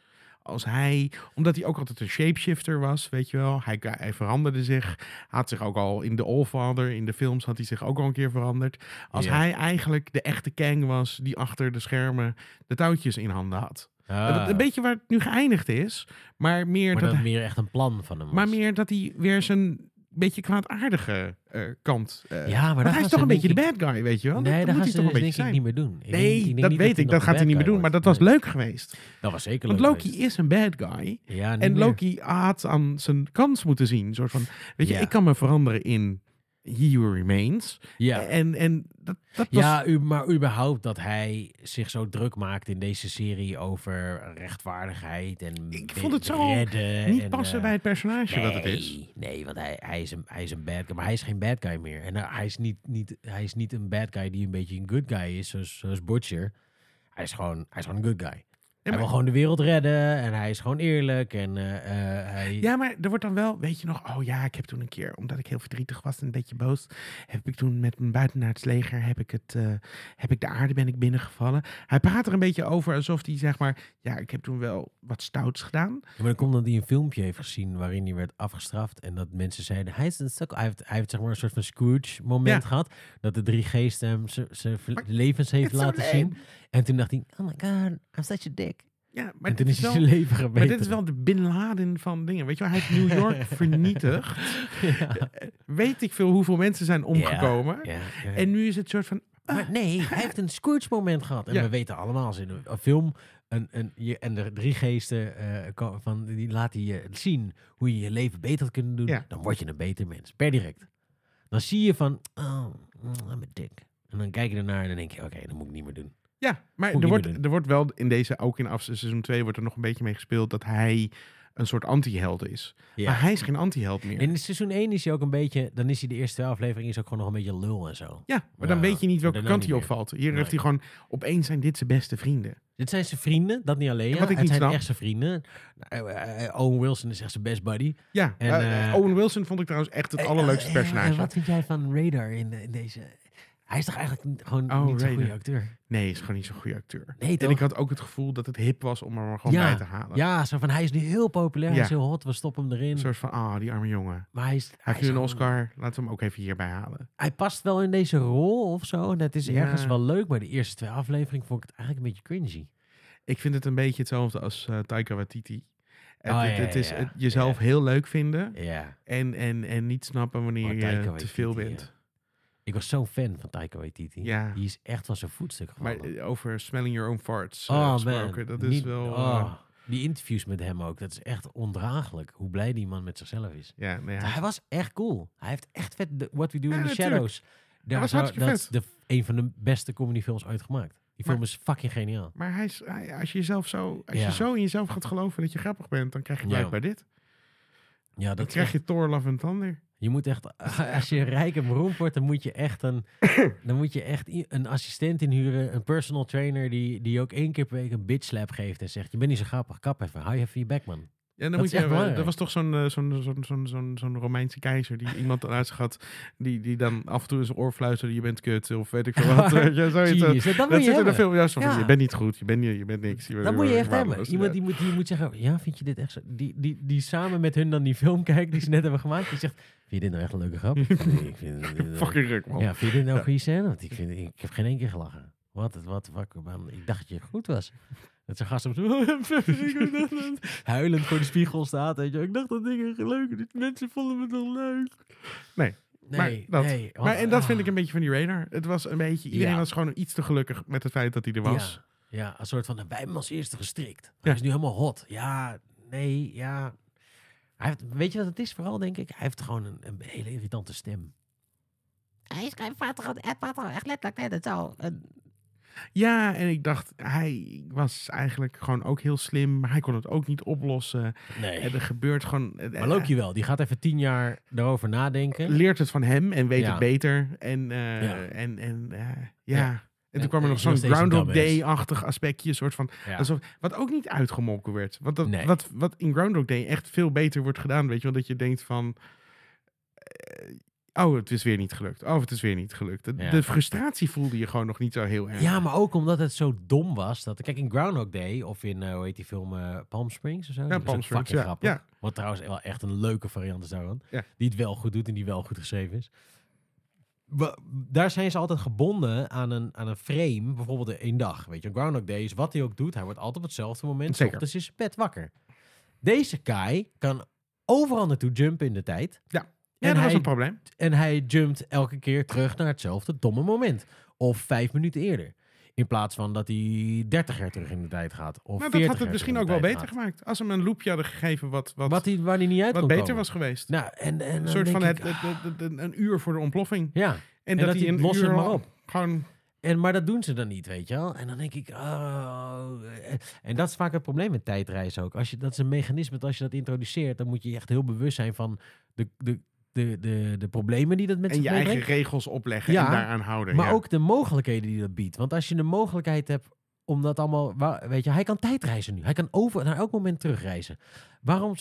Als hij, omdat hij ook altijd een shapeshifter was, weet je wel, hij, hij veranderde zich, had zich ook al in The Allfather, in de films had hij zich ook al een keer veranderd. Als hij eigenlijk de echte Kang was die achter de schermen de touwtjes in handen had. Ah, Een beetje waar het nu geëindigd is, maar meer, maar dat, dat meer echt een plan van hem was. maar meer dat hij weer zijn beetje kwaadaardige eh, kant. eh, Ja, maar want hij is toch een beetje de bad guy, weet je wel? Nee, dat dat moet hij toch een dus beetje zijn. niet meer doen. Ik Nee, denk- ik denk dat weet hij ik. Dat gaat hij niet meer doen. Maar dat was Nee. leuk geweest. Dat was zeker Want leuk Loki geweest. is een bad guy. Ja, En meer. Loki had aan zijn kans moeten zien. Een soort van, weet je, Ja. ik kan me veranderen in He Remains. Ja. En, en dat, dat was... Ja, u, maar überhaupt dat hij zich zo druk maakt in deze serie over rechtvaardigheid en Ik vond het zo redden niet en, passen eh, bij het personage nee, dat het is. Nee, want hij, hij, is een, hij is een bad guy, maar hij is geen bad guy meer. En eh, hij, is niet, niet, hij is niet een bad guy die een beetje een good guy is, zoals, zoals Butcher. Hij is, gewoon, hij is gewoon een good guy. Hij maar- wil gewoon de wereld redden en hij is gewoon eerlijk. En eh, eh, hij... Ja, maar er wordt dan wel, weet je nog, oh ja, ik heb toen een keer, omdat ik heel verdrietig was en een beetje boos, heb ik toen met mijn buitenaards leger, heb ik, het, eh, heb ik de aarde ben ik binnengevallen. Hij praat er een beetje over alsof hij, zeg maar, ja, ik heb toen wel wat stouts gedaan. Ja, maar dan komt dat hij een filmpje heeft gezien waarin hij werd afgestraft. En dat mensen zeiden, hij is een stuk... Hij heeft, hij heeft zeg maar een soort van Scrooge moment Ja. gehad. Dat de drie geesten hem zijn- levens heeft laten zien. En toen dacht hij, oh my god, I'm such a dick. Ja, maar, dit is wel, zijn leven gebeten. maar dit is wel de Bin Laden van dingen. Weet je wel, hij heeft New York vernietigd. ja. Weet ik veel hoeveel mensen zijn omgekomen. Ja, ja. En nu is het soort van, Maar nee, hij heeft een Scrooge moment gehad. En Ja. we weten allemaal, als in een, film... Een, een, je, en de drie geesten eh, ko- van, die laten je zien hoe je je leven beter had kunnen doen. Ja. Dan word je een beter mens. Per direct. Dan zie je van, oh, mm, I'm a dick. En dan kijk je ernaar en dan denk je, oké, dat moet ik niet meer doen. Ja, maar er wordt, er wordt wel in deze, ook in af, seizoen 2, wordt er nog een beetje mee gespeeld dat hij een soort anti-held is. Ja. Maar hij is geen anti-held meer. En in seizoen 1 is hij ook een beetje, dan is hij de eerste twee afleveringen is ook gewoon nog een beetje lul en zo. ja, maar dan Ja, weet je niet welke kant hij opvalt. Hier Nee. heeft hij gewoon, opeens zijn dit zijn beste vrienden. Dit zijn zijn vrienden, dat niet alleen. En Ja, wat ik het niet zijn snap- echt zijn vrienden. Nou, eh, eh, Owen Wilson is echt zijn best buddy. Ja, En, eh, eh, Owen Wilson vond ik trouwens echt het Eh, allerleukste eh, eh, personage. En wat vind jij van Radar in deze... Hij is toch eigenlijk gewoon Oh, niet zo'n goede acteur? Nee, hij is gewoon niet zo'n goede acteur. Nee, En ik had ook het gevoel dat het hip was om hem er gewoon Ja, bij te halen. Ja, zo van hij is nu heel populair, hij Ja. is heel hot, we stoppen hem erin. Een soort van, ah, die arme jongen. Maar hij, is, Hij is een gewoon- Oscar, laten we hem ook even hierbij halen. hij past wel in deze rol of zo. En het is Ja. ergens wel leuk, maar de eerste twee afleveringen vond ik het eigenlijk een beetje cringy. Ik vind het een beetje hetzelfde als eh Taika Waititi. Het, Oh, het, ja, het is het jezelf heel leuk vinden Ja. en, en, en niet snappen wanneer je te veel bent. Ik was zo'n fan van Taika Waititi. Ja. Die is echt van zijn voetstuk Maar gevallen. eh, over smelling your own farts eh, oh gesproken, man. dat is Niet- wel... eh, oh, die interviews met hem ook. Dat is echt ondraaglijk. Hoe blij die man met zichzelf is. ja, nee, hij- Hij was echt cool. Hij heeft echt vet de- What We Do Ja, in the natuurlijk. Shadows. Daar was dat is de, een van de beste comedyfilms ooit gemaakt. Die film is fucking geniaal. Maar hij is, hij- als je jezelf zo, als Ja. je zo in jezelf gaat geloven dat je grappig bent, dan krijg je Ja. blijkbaar dit. Ja, Dan dat is krijg echt- je Thor, Love and Thunder. Je moet echt, als je rijk en beroemd wordt, dan moet je echt een, dan moet je echt een assistent inhuren, een personal trainer die, die ook één keer per week een bitch slap geeft en zegt: Je bent niet zo grappig, kap even, hou je even je bek, man. Ja, dan Dat moet je, er was toch zo'n eh, zo'n zo'n zo'n zo'n zo'n Romeinse keizer die iemand eruit had, die, die dan af en toe in zijn oor fluisterde, je bent kut, of weet ik veel wat. zoiets. Dat, dat dat zit de hebben. film juist van, Ja. je bent niet goed, je bent, je bent niks. Je bent Dat moet je echt hebben. Iemand Ja. die moet, die moet zeggen: Ja, vind je dit echt zo? Die, die, die samen met hun dan die film kijkt die ze net hebben gemaakt. Die zegt: Vind je dit nou echt een leuke grap? nee, ik vind Fucking ruk, man. Ja, vind je dit nou Ja. een goede scène? Want ik, vind, ik heb geen één keer gelachen. Wat, wat, man. Ik dacht dat je goed was. Dat zijn gasten huilend voor de spiegel staat. Weet je. Ik dacht dat dingen leuk Die mensen vonden me toch leuk. Nee, maar Nee, dat- nee. Maar en dat vind ik ah. een beetje van die radar. Het was een beetje, iedereen Ja. was gewoon iets te gelukkig met het feit dat hij er was. Ja, ja, een soort van, wij hebben hem als eerste gestrikt. Ja. Hij is nu helemaal hot. Ja, nee, ja. Hij heeft, weet je wat het is vooral, denk ik? Hij heeft gewoon een, een hele irritante stem. Hij schrijft gewoon echt letterlijk net het zo. Ja, en ik dacht, hij was eigenlijk gewoon ook heel slim, maar hij kon het ook niet oplossen. Nee. En er gebeurt gewoon... eh, Maar Loki wel, die gaat even tien jaar daarover nadenken. leert het van hem en weet Ja. het beter. En, eh, Ja. en, en eh, ja. Ja. En toen En- kwam er nog zo'n Groundhog. Day-achtig aspectje. Soort van, Ja. alsof, wat ook niet uitgemolken werd. Want dat, Nee. wat, wat in Groundhog Day echt veel beter wordt gedaan. Weet je wel, dat je denkt van... eh, oh, het is weer niet gelukt. Oh, het is weer niet gelukt. De, Ja. de frustratie voelde je gewoon nog niet zo heel erg. Ja, maar ook omdat het zo dom was. Dat, kijk, in Groundhog Day, of in, eh, hoe heet die film, eh, Palm Springs of zo? Ja, Palm Springs, fucking ja. grappig. ja. Wat trouwens wel echt een leuke variant is daarvan. Ja. Die het wel goed doet en die wel goed geschreven is. Wa- Daar zijn ze altijd gebonden aan een, aan een frame, bijvoorbeeld één dag. Weet je, Groundhog Day is wat hij ook doet, hij wordt altijd op hetzelfde moment. Zeker. Zeker. is zijn bed wakker. Deze Kai kan overal naartoe jumpen in de tijd. Ja, En dat was hij- een probleem. En hij jumpt elke keer terug naar hetzelfde domme moment. Of vijf minuten eerder. In plaats van dat hij 30 jaar terug in de tijd gaat. Of 40 dat had het misschien ook wel beter gemaakt. Als ze hem een loopje hadden gegeven wat, wat. Wat hij, waar hij niet uit wat beter komen. was geweest. Nou, en, en een soort van het, ik, het- het- het- een uur voor de ontploffing. Ja, En, en dat, dat hij een los uur maar op. Gewoon, En, maar dat doen ze dan niet, weet je wel. En dan denk ik, oh. eh, En dat is vaak het probleem met tijdreizen ook. Als je, dat is een mechanisme, dat als je dat introduceert, dan moet je echt heel bewust zijn van de, de, de, de, de problemen die dat met en zich je eigen regels opleggen Ja, en daaraan houden. Maar ja. ook de mogelijkheden die dat biedt. Want als je de mogelijkheid hebt om dat allemaal... Weet je, hij kan tijdreizen nu. Hij kan over, naar elk moment terugreizen. Waarom...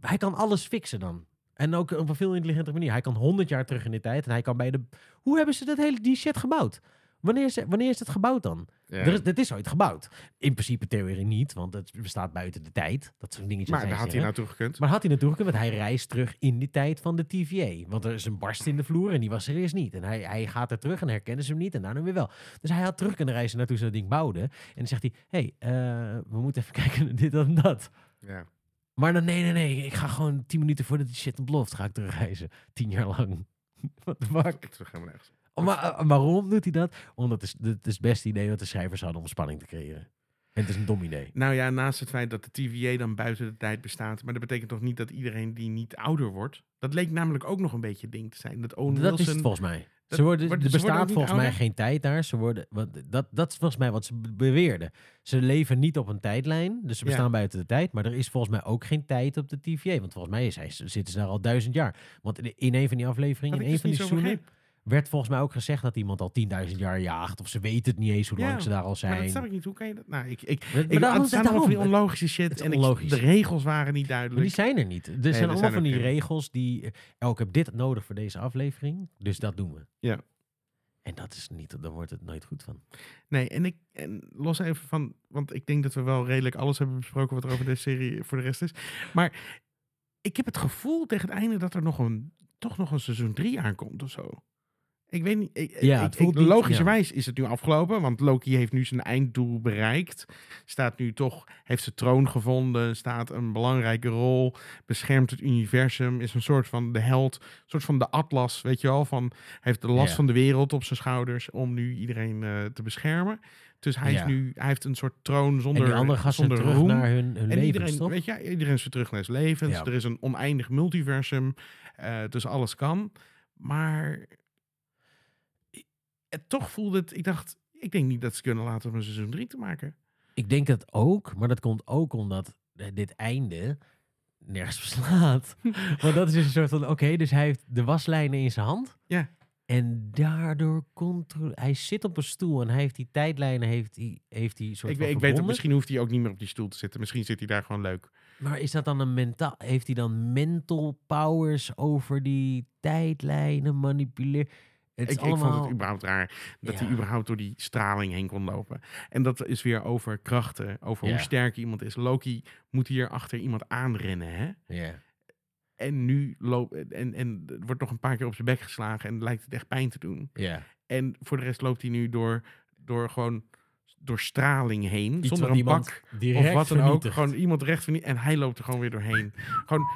Hij kan alles fixen dan. En ook op een veel intelligente manier. Hij kan 100 jaar terug in de tijd. En hij kan bij de... Hoe hebben ze dat hele, die shit gebouwd? Wanneer is, wanneer is het gebouwd dan? Ja. Er is, het is ooit gebouwd. In principe theorie niet, want het bestaat buiten de tijd. Dat soort dingetjes. maar daar had hij naartoe gekund. Maar had hij naartoe gekund, want hij reist terug in die tijd van de TVA. Want er is een barst in de vloer en die was er eerst niet. En hij, hij gaat er terug en herkennen ze hem niet en daarna weer wel. Dus hij had terug kunnen reizen naartoe ze dat ding bouwden. En dan zegt hij, hé, hey, eh, we moeten even kijken naar dit en dat. Ja. Maar dan, nee, nee, nee, ik ga gewoon tien minuten voordat die shit ontploft, ga ik terugreizen. Tien jaar lang. What the fuck? Ik terug helemaal nergens. Oh, maar eh, waarom doet hij dat? Omdat het is, het is het beste idee wat de schrijvers hadden om spanning te creëren. En het is een dom idee. Nou ja, naast het feit dat de TVA dan buiten de tijd bestaat. Maar dat betekent toch niet dat iedereen die niet ouder wordt. Dat leek namelijk ook nog een beetje het ding te zijn. Dat Owen Dat Wilson... is het volgens mij. dat Ze worden, er worden bestaat volgens mij geen tijd daar. Ze worden, want dat, dat is volgens mij wat ze be- beweerden. Ze leven niet op een tijdlijn, dus ze Ja. bestaan buiten de tijd. Maar er is volgens mij ook geen tijd op de TVA. Want volgens mij is hij, zitten ze daar al duizend jaar. Want in, een van die afleveringen, in een dus van die zo seizoenen. Werd volgens mij ook gezegd dat iemand al 10.000 jaar jaagt. Of ze weten het niet eens hoe Ja, lang ze daar al Maar zijn. dat snap ik niet. Hoe kan je dat? Nou, ik... ik Maar ik daarom- het zijn allemaal van die onlogische shit. Het en ik- de regels waren niet Maar duidelijk. die zijn er niet. Er zijn er allemaal zijn van die geen. regels die... eh, Oh, ik heb dit nodig voor deze aflevering, dus dat doen we. Ja. En dat is niet... Daar wordt het nooit goed van. Nee, en ik en los even van, want ik denk dat we wel redelijk alles hebben besproken wat er over deze serie voor de rest is. Maar ik heb het gevoel tegen het einde dat er nog een, toch nog een seizoen 3 aankomt of zo. Ik weet niet. Ik, Ja, ik- ik- logischerwijs is het nu afgelopen, want Loki heeft nu zijn einddoel bereikt. Staat nu toch, heeft zijn troon gevonden, staat een belangrijke rol, beschermt het universum, is een soort van de held, een soort van de atlas, weet je wel, van heeft de last Ja. van de wereld op zijn schouders om nu iedereen eh, te beschermen. Dus hij is nu, hij heeft een soort troon zonder, en die zonder terug roem. naar hun, hun En levens, iedereen, toch? weet je, iedereen is weer terug naar zijn levens. Er is een oneindig multiversum, eh, dus alles kan. Maar toch voelde het, ik dacht, ik denk niet dat ze kunnen laten om een seizoen 3 te maken. Ik denk dat ook, maar dat komt ook omdat eh, dit einde nergens beslaat. Want dat is dus een soort van, oké, dus hij heeft de waslijnen in zijn hand. Ja. En daardoor controle... Hij zit op een stoel en hij heeft die tijdlijnen, heeft hij, heeft hij soort Ik, van weet- ik weet het, misschien hoeft hij ook niet meer op die stoel te zitten. Misschien zit hij daar gewoon leuk. Maar is dat dan een mentaal... Heeft hij dan mental powers over die tijdlijnen manipuleren? Ik, ik allemaal... vond het überhaupt raar dat hij überhaupt door die straling heen kon lopen. En dat is weer over krachten, over hoe sterk iemand is. Loki moet hier achter iemand aanrennen, hè? Ja. En nu loopt en, en wordt nog een paar keer op zijn bek geslagen en lijkt het echt pijn te doen. Ja. En voor de rest loopt hij nu door, door gewoon door straling heen. Iets zonder een bak of wat dan ook. Gewoon iemand recht van En hij loopt er gewoon weer doorheen. Gewoon,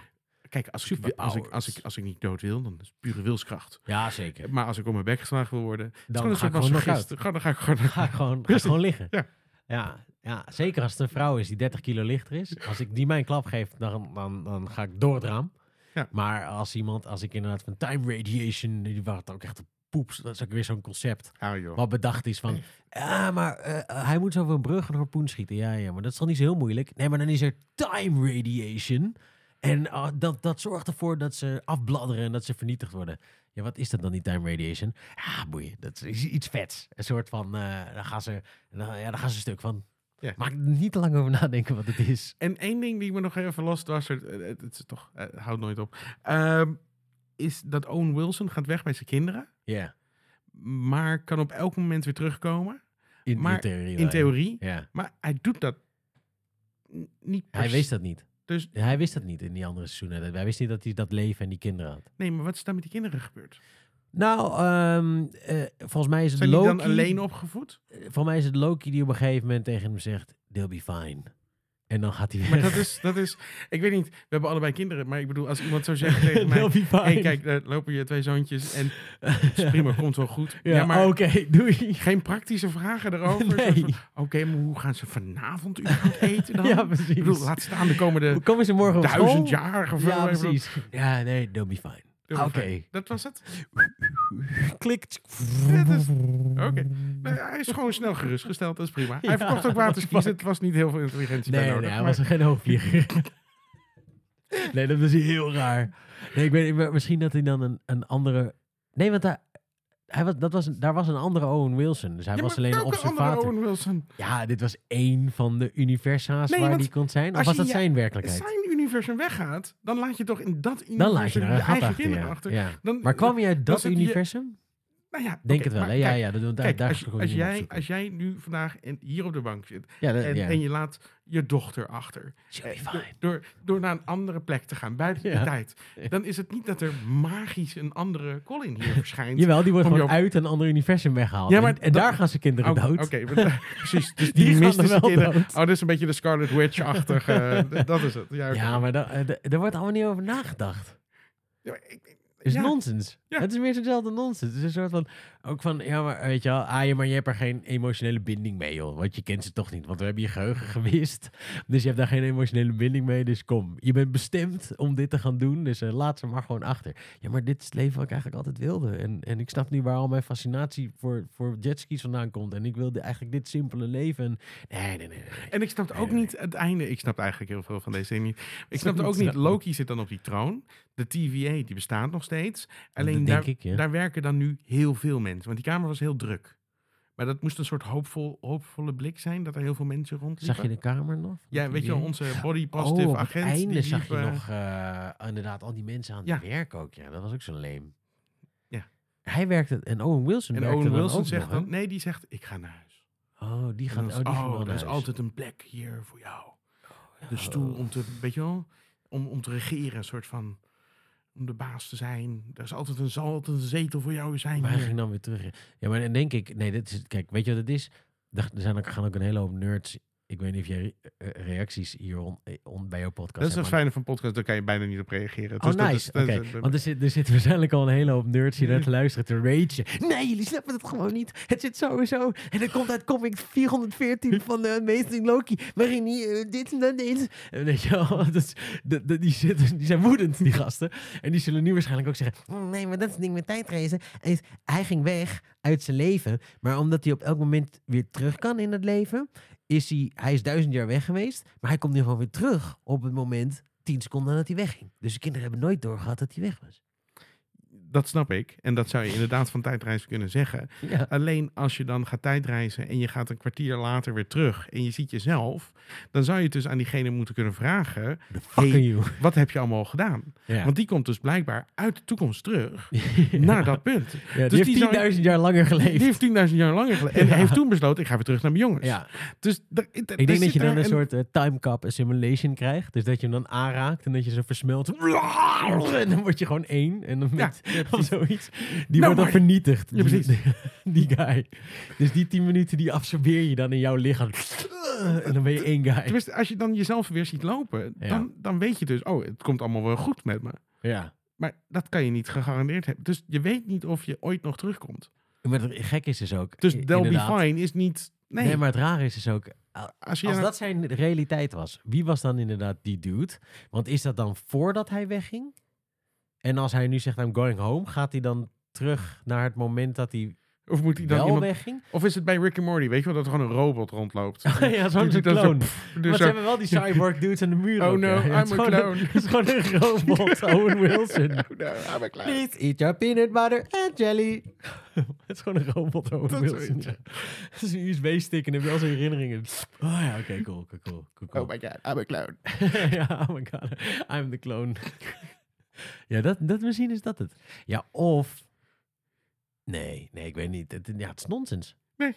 kijk, als ik, als, ik, als, ik, als ik niet dood wil, dan is het pure wilskracht. Ja, zeker. Maar als ik op mijn bek geslagen wil worden, Dan dan ga ik gewoon nog. Gewoon, dan ga ik gewoon... Ga ik gewoon, ga ik gewoon liggen. Ja. Ja, ja, zeker als het een vrouw is die 30 kilo lichter is. Als ik die mijn klap geef, dan, dan, dan ga ik door het raam. Ja. Maar als iemand, als ik inderdaad van time radiation, die waren ook echt een poeps. Dat is ook weer zo'n concept. Wat bedacht is van, ja, maar eh, hij moet zo over een brug een harpoen schieten. Ja, ja, maar dat is toch niet zo heel moeilijk? Nee, maar dan is er time radiation. En ah, dat, dat zorgt ervoor dat ze afbladderen en dat ze vernietigd worden. Ja, wat is dat dan, die time radiation? Ja, boeien, dat is iets vets. Een soort van, eh dan, gaan ze, dan, ja, dan gaan ze een stuk van. Ja. Maak er niet te lang over nadenken wat het is. En één ding die me nog even lost was, het, het, het is toch, het houdt nooit op, Ehm, is dat Owen Wilson gaat weg bij zijn kinderen, Ja, maar kan op elk moment weer terugkomen, in, Maar in theorie. in theorie. Ja, Maar hij doet dat niet hij wist dat niet. Dus Hij wist dat niet in die andere seizoenen. Hij wist niet dat hij dat leven en die kinderen had. nee, maar wat is daar met die kinderen gebeurd? Nou, ehm, eh, volgens mij is het Zijn die Loki. dan alleen opgevoed? Volgens mij is het Loki die op een gegeven moment tegen hem zegt: They'll be fine. En dan gaat hij weg. Maar dat is, dat is, ik weet niet, we hebben allebei kinderen, maar ik bedoel, als iemand zou zeggen tegen mij, hey, kijk, daar lopen je twee zoontjes en is prima, komt wel goed. Ja, maar oké, doei. geen praktische vragen erover. Nee. Oké, maar hoe gaan ze vanavond überhaupt eten dan? Ja, precies. Ik bedoel, laat staan de komende Komen ze morgen op duizend jaar of. Ja, precies. Ja, nee, they'll be fine. Doe Oké. Dat was het? Klik. Ja, dat is- Oké. Hij is gewoon snel gerustgesteld, dat is prima. Hij Ja, verkocht ook waterskis, het was niet heel veel intelligentie bij Nee, nodig. nee, hij maar- was geen hoogvlieger. nee, dat was heel raar. Nee, ik weet- misschien dat hij dan een, een andere... Nee, want daar, hij was, dat was, daar was een andere Owen Wilson. Dus hij Ja, was alleen een observator. Owen Wilson? Ja, dit was één van de universa's Nee, waar die kon zijn. Of als was je dat zijn werkelijkheid? zijn universum weggaat, dan laat je toch in dat universum Dan laat je je eigen achter, kinderen ja. achter. Ja. Dan, Maar kwam hij uit dat je- universum? Nou ja, Denk het wel, maar hè? Ja, kijk, ja, dat, daar, Kijk, daar als, jij, als jij nu vandaag in, hier op de bank zit Ja, dat, en, ja. en je laat je dochter achter, eh, door, door, door naar een andere plek te gaan, buiten Ja. de tijd, dan is het niet dat er magisch een andere Colin hier verschijnt. Jawel, die wordt gewoon uit een ander universum weggehaald. Ja, maar en, daar gaan zijn kinderen Oké, dood. Oké, precies. Dus Die misten zijn wel kinderen. dood. Oh, dit is een beetje de Scarlet Witch-achtige. eh, dat is het. Ja, maar da- eh, daar wordt allemaal niet over nagedacht. Ja, ik- is nonsens. Ja. Het is meer zo'nzelfde nonsens. Het is een soort van, ook van, ja, maar weet je wel, ah, ja, maar je hebt er geen emotionele binding mee, joh. Want je kent ze toch niet, want we hebben je geheugen gewist. Dus je hebt daar geen emotionele binding mee, dus kom. Je bent bestemd om dit te gaan doen, dus eh, laat ze maar gewoon achter. Ja, maar dit is het leven wat ik eigenlijk altijd wilde. En, en ik snap niet waar al mijn fascinatie voor, voor jetskis vandaan komt. En ik wilde eigenlijk dit simpele leven. En, nee, nee, nee. En ik snapte ook Nee, niet het einde. Ik snapte eigenlijk heel veel van deze dingen niet. Ik Snap snapte ook niet. Loki zit dan op die troon. De TVA, die bestaat nog steeds. Alleen Daar, ik, ja. daar werken dan nu heel veel mensen. Want die kamer was heel druk. Maar dat moest een soort hoopvol, hoopvolle blik zijn. Dat er heel veel mensen rondliepen. Zag je de kamer nog? Ja, weet je wel, Die- onze body positive oh, op het agent. einde die zag je eh, nog eh, inderdaad al die mensen aan Ja. het werk ook. Ja, dat was ook zo leem. Ja. Hij werkte, en Owen Wilson En werkte Owen dan Wilson ook zegt nog, dan... Nee, die zegt, ik ga naar huis. Oh, die gaat, oh, die is- oh, er is altijd een plek hier voor jou. De Oh. stoel om te, weet je wel, om, om te regeren. Een soort van, om de baas te zijn. Er is altijd een, zal altijd een zetel voor jou zijn. Hier. ging dan weer terug. Ja, maar dan denk ik, nee, dit is, kijk, weet je wat het is? Er er zijn ook, gaan ook een hele hoop nerds. Ik weet niet of jij re- eh, reacties hier on, eh, on- bij jouw podcast Dat is het maar- fijne van podcast, daar kan je bijna niet op reageren. Oh, Dus dat nice. is- dat is- dat- want er, zit, er zitten waarschijnlijk al een hele hoop nerds hier naar te luisteren te ragen. Nee, jullie snappen het gewoon niet. Het zit sowieso. En het komt uit comic 414 van uh, Amazing Loki. Waarin hij eh, dit en dat deed. En weet je wel, dat is, de, de- die, zitten, die zijn woedend, die gasten. En die zullen nu waarschijnlijk ook zeggen... "Mm, Nee, maar dat is het ding met tijdreizen. Is, hij ging weg uit zijn leven. Maar omdat hij op elk moment weer terug kan in het leven... Is hij, hij is duizend jaar weg geweest. Maar hij komt nu gewoon weer terug op het moment... tien seconden nadat hij wegging. Dus de kinderen hebben nooit doorgehad dat hij weg was. Dat snap ik. En dat zou je inderdaad van tijdreizen kunnen zeggen. Ja. Alleen als je dan gaat tijdreizen en je gaat een kwartier later weer terug en je ziet jezelf, dan zou je het dus aan diegene moeten kunnen vragen: Hey, wat heb je allemaal gedaan? Ja. Want die komt dus blijkbaar uit de toekomst terug Ja. naar dat punt. Ja, dus die zou- heeft 10.000 jaar langer geleefd. Die heeft 10.000 jaar langer geleden. En hij heeft toen besloten: ik ga weer terug naar mijn jongens. ja. Dus Ik denk dat je dan een soort eh, time cap assimilation krijgt. Dus dat je hem dan aanraakt en dat je zo versmelt. En dan word je gewoon één. En dan met, ja, of zoiets. Die Nou, wordt dan maar- vernietigd. Ja, precies. Die, die guy. Dus die 10 minuten die absorbeer je dan in jouw lichaam. En dan ben je één guy. Tenminste, als je dan jezelf weer ziet lopen, Ja. dan, dan weet je dus: oh, het komt allemaal wel goed met me. Ja. Maar dat kan je niet gegarandeerd hebben. Dus je weet niet of je ooit nog terugkomt. Maar het gek is dus ook. Dus they'll be fine is niet. Nee, Nee, maar het rare is dus ook. als je Als aan- dat zijn realiteit was, wie was dan inderdaad die dude? Want is dat dan voordat hij wegging? En als hij nu zegt, I'm going home, gaat hij dan terug naar het moment dat hij Of moet hij dan wel iemand... wegging? Of is het bij Rick and Morty, weet je wel, dat er gewoon een robot rondloopt? ja, zo'n doet dan zo, clone. pff, dus Maar ze hebben wel die cyborg dudes aan de muur Oh no. I'm a clone. Het is gewoon een robot, Owen Wilson. Oh no, I'm a clown. Please eat your peanut butter and jelly. het is gewoon een robot, Owen Dat Wilson. Het is een USB-stick en heb je al zijn herinneringen. Oh ja, oké, cool, cool, cool, cool, cool. Oh my god, I'm a clown. ja, oh my god, I'm the clone. Ja, dat, dat misschien is dat het. Ja, of... Nee, nee, ik weet niet. Het, ja, het is nonsens. Nee.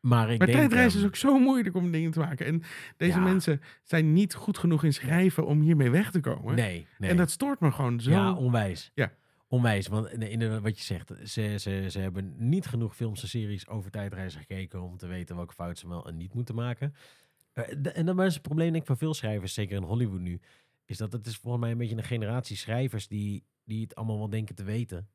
Maar ik Maar denk... tijdreizen is ook zo moeilijk om dingen te maken. En deze Ja. mensen zijn niet goed genoeg in schrijven om hiermee weg te komen. Nee, nee. En dat stoort me gewoon zo. Ja, onwijs. Ja. Onwijs, want in- wat je zegt, ze, ze, ze hebben niet genoeg films en series over tijdreizen gekeken om te weten welke fouten ze wel en niet moeten maken. Eh, En dan is het probleem denk ik van veel schrijvers, zeker in Hollywood nu, is dat het is volgens mij een beetje een generatie schrijvers die, die het allemaal wel denken te weten,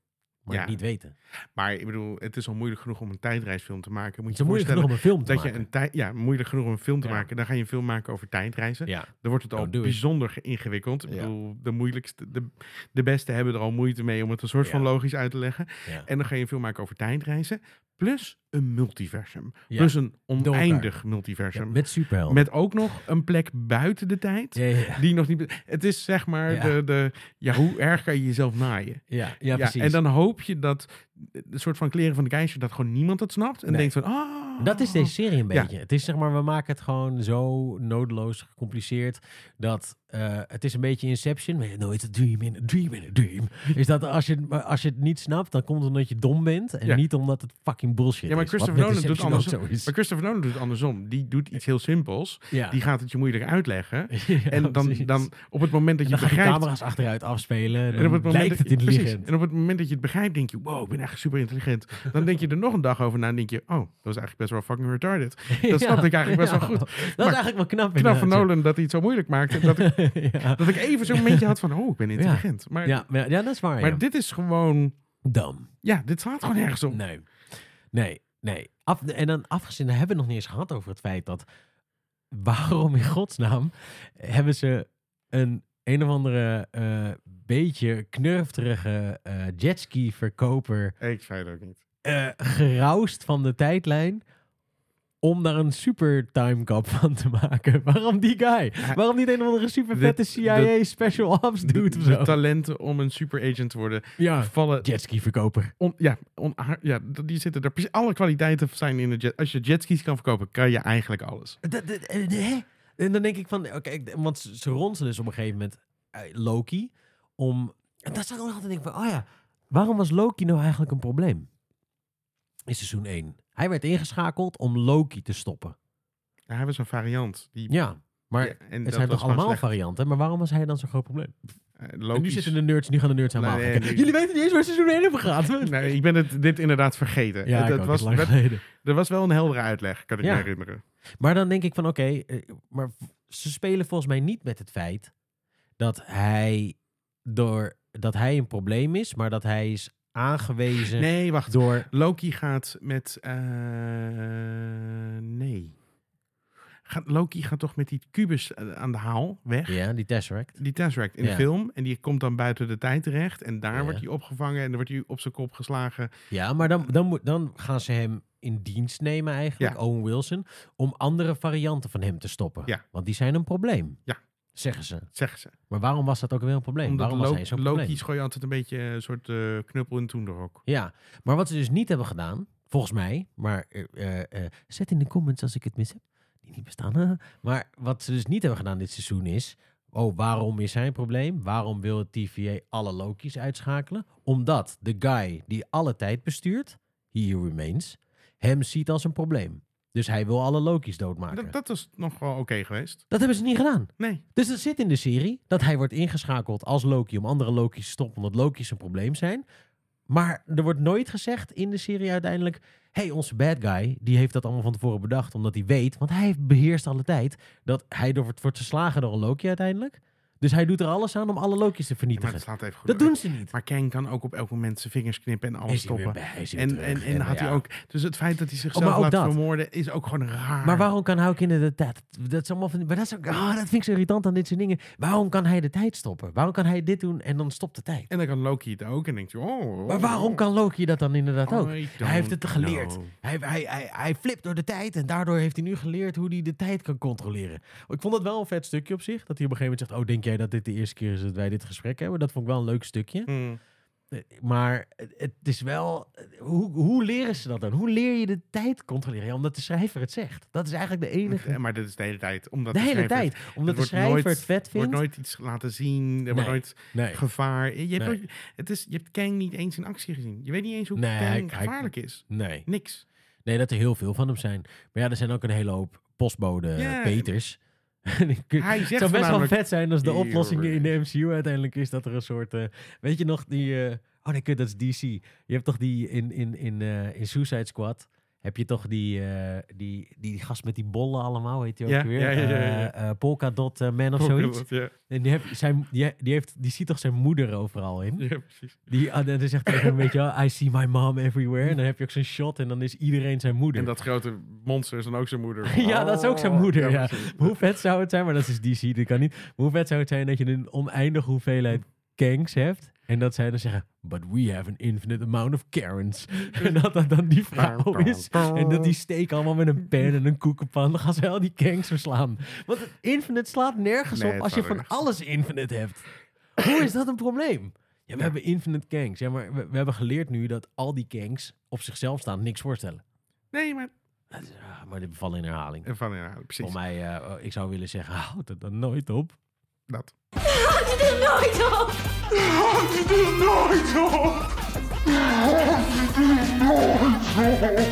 maar Ja. het niet weten. Maar ik bedoel, het is al moeilijk genoeg om een tijdreisfilm te maken. Moet Het je is je moeilijk genoeg om een film te dat je maken. een tijd, ja, moeilijk genoeg om een film te Ja. maken. Dan ga je een film maken over tijdreizen. Ja, Dan wordt het al Oh, doe ik. bijzonder ge- ingewikkeld. Ik bedoel, de moeilijkste, de, de beste hebben er al moeite mee om het een soort van logisch uit te leggen. En dan ga je een film maken over tijdreizen. Plus een multiversum. Ja. Plus een oneindig multiversum. met superhelden. met ook nog een plek buiten de tijd. ja. Die nog niet. Het is zeg maar de, de. Ja, hoe erg kan je jezelf naaien? ja, ja, precies. en dan hoop je dat. Een soort van kleren van de keizer. dat gewoon niemand het snapt. En Nee. denkt van. Ah, Dat is deze serie een beetje. Het is zeg maar, we maken het gewoon zo nodeloos gecompliceerd dat eh, het is een beetje Inception. Maar no, it's a dream in a dream in a dream. is dat als je, als je het niet snapt, dan komt het omdat je dom bent en Ja. niet omdat het fucking bullshit Ja, maar is. Christopher Nolan doet andersom. is. Maar Christopher Nolan doet andersom. Die doet iets heel simpels. Ja. Die gaat het je moeilijk uitleggen. Ja, en dan, dan op het moment dat je begrijpt. camera's achteruit afspelen. En Dan op het moment lijkt dat, het precies. intelligent. En op het moment dat je het begrijpt, denk je, wow, ik ben echt super intelligent. Dan denk je er nog een dag over na en denk je, oh, dat was eigenlijk best wel fucking retarded. Dat snapte ik eigenlijk best wel goed. Dat is eigenlijk wel knap. Knap van Nolan dat hij het zo moeilijk maakte. Dat ik, ja. dat ik even zo'n momentje had van, oh, ik ben intelligent. Maar, Ja, maar, ja, dat is waar. maar dit is gewoon, Dom. ja, dit slaat gewoon ergens op. Nee. Nee, nee. Af, en dan afgezien, hebben we nog niet eens gehad over het feit dat... Waarom in godsnaam hebben ze een een of andere eh, beetje knurfterige eh jetski verkoper Ik zei het ook niet. eh geroust van de tijdlijn om daar een super timecap van te maken. Waarom die guy? Waarom niet een of andere super vette CIA special ops De, dude of de zo? talenten om een super agent te worden Ja, vallen. jetski verkoper. On, ja, on, ja, die zitten er. precies- Alle kwaliteiten zijn in de jet. Als je jetskis kan verkopen, kan je eigenlijk alles. Eh? En dan denk ik van, oké, want ze ronselen dus op een gegeven moment eh, Loki om... En dat zou ik ook altijd denken van, oh ja, waarom was Loki nou eigenlijk een probleem? In seizoen 1. Hij werd ingeschakeld om Loki te stoppen. Ja, hij was een variant. Die, Ja, maar Ja, en het dat zijn toch allemaal slecht. varianten, maar waarom was hij dan zo'n groot probleem? Eh, En nu zitten de nerds, nu gaan de nerds helemaal Nee. Jullie weten niet eens waar seizoen 1 over gaat. Nee, ik ben het, dit inderdaad vergeten. Ja, het ook, was, lang geleden. er was wel een heldere uitleg, kan ik Ja. me herinneren. Maar dan denk ik van, oké, eh, maar ze spelen volgens mij niet met het feit dat hij, door, dat hij een probleem is, maar dat hij is aangewezen Nee, wacht. door... Loki gaat met... eh, nee. Gaat, Loki gaat toch met die kubus eh, aan de haal weg? Ja, die Tesseract. Die Tesseract in de film. En die komt dan buiten de tijd terecht. En daar Ja. wordt hij opgevangen en dan wordt hij op zijn kop geslagen. Ja, maar dan, dan, moet, dan gaan ze hem in dienst nemen eigenlijk, Ja. Owen Wilson, om andere varianten van hem te stoppen. Ja. Want die zijn een probleem. Ja. Zeggen ze. Zeggen ze. Maar waarom was dat ook weer een probleem? Omdat waarom was hij zo'n Loki probleem? gooi je altijd een beetje een soort eh, knuppel in toenderhok. Ja, maar wat ze dus niet hebben gedaan, volgens mij, maar eh, eh, eh, zet in de comments als ik het mis heb, die niet bestaan. maar wat ze dus niet hebben gedaan dit seizoen is, oh, waarom is hij een probleem? Waarom wil het TVA alle Loki's uitschakelen? Omdat de guy die alle tijd bestuurt, he remains, hem ziet als een probleem. Dus hij wil alle Loki's doodmaken. Dat, Dat, dat was nog wel oké geweest. hebben ze niet gedaan. Nee. Dus dat zit in de serie dat hij wordt ingeschakeld als Loki om andere Loki's te stoppen, omdat Loki's een probleem zijn. Maar er wordt nooit gezegd in de serie uiteindelijk: hey, onze bad guy, die heeft dat allemaal van tevoren bedacht, omdat hij weet, want hij beheerst alle tijd, dat hij door, wordt verslagen door een Loki uiteindelijk. Dus hij doet er alles aan om alle Loki's te Ja, maar vernietigen. het slaat even goed dat uit. doen ze niet. Maar Kang kan ook op elk moment zijn vingers knippen en alles Is hij weer stoppen. bij- is hij weer En, terug. en, en had ja. hij ook. Dus het feit dat hij zichzelf maar ook laat dat. vermoorden is ook gewoon raar. Maar waarom kan in de tijd? Dat is allemaal van, maar dat, is ook, ah, dat vind ik zo irritant aan dit soort dingen. Waarom kan hij de tijd stoppen? Waarom kan hij dit doen en dan stopt de tijd? En dan kan Loki het ook en denkt hij, oh. Maar waarom kan Loki dat dan inderdaad ook? Hij heeft het geleerd. Hij, hij, hij, hij flipt door de tijd en daardoor heeft hij nu geleerd hoe hij de tijd kan controleren. Ik vond dat wel een vet stukje op zich. Dat hij op een gegeven moment zegt, oh denk jij dat dit de eerste keer is dat wij dit gesprek hebben? Dat vond ik wel een leuk stukje. Hmm. Eh, Maar het, is wel, eh, hoe, hoe leren ze dat dan? Hoe leer je de tijd controleren? Ja, omdat de schrijver het zegt. Dat is eigenlijk de enige... Ja, maar dit is de hele tijd. Omdat De hele schrijver- tijd. Omdat de schrijver nooit- het vet Er vindt. wordt nooit iets laten zien. Er Nee. wordt nooit Nee. gevaar. Je hebt, Nee. nooit- het is, je hebt Kang niet eens in actie gezien. Je weet niet eens hoe Nee, Kang hij- hij- gevaarlijk is. Nee. Niks. Nee, dat er heel veel van hem zijn. Maar ja, er zijn ook een hele hoop postbode. Peters. Hij Het zegt zou best wel vet zijn als de oplossing in de. MCU uiteindelijk is dat er een soort... eh, weet je nog die... eh, oh nee, kut, dat is DC. Je hebt toch die in, in, in, eh, in Suicide Squad... Heb je toch die, eh, die, die gast met die bollen allemaal, heet die ook Ja, weer? ja, ja, ja, ja. Eh, Polka Dot eh, Man of zoiets. En die, heb, zijn, die, die, heeft, die ziet toch zijn moeder overal in? ja, precies. Die, ah, dan zegt tegen hem, weet je wel, I see my mom everywhere. En dan heb je ook zo'n shot en dan is iedereen zijn moeder. En dat grote monster is dan ook zijn moeder. Ja, dat is ook zijn moeder, ja. Hoe vet zou het zijn, maar dat is DC, dat kan niet. Maar hoe vet zou het zijn dat je een oneindige hoeveelheid Kangs hebt. En dat zij dan zeggen, but we have an infinite amount of Karens. en dat dat dan die vrouw is. En dat die steken allemaal met een pen en een koekenpan. Dan gaan ze al die Kangs verslaan. Want het infinite slaat nergens Nee, op als je van alles infinite hebt. Hoe is dat een probleem? Ja, we Ja. hebben infinite Kangs. Ja, maar we, we hebben geleerd nu dat al die Kangs op zichzelf staan niks voorstellen. Nee, maar... Ah, maar dit vallen in herhaling. precies. Voor mij, eh, ik zou willen zeggen, houd het dan nooit op. Dat. Houd het er nooit op! Houd het er nooit op! Houd het er nooit op!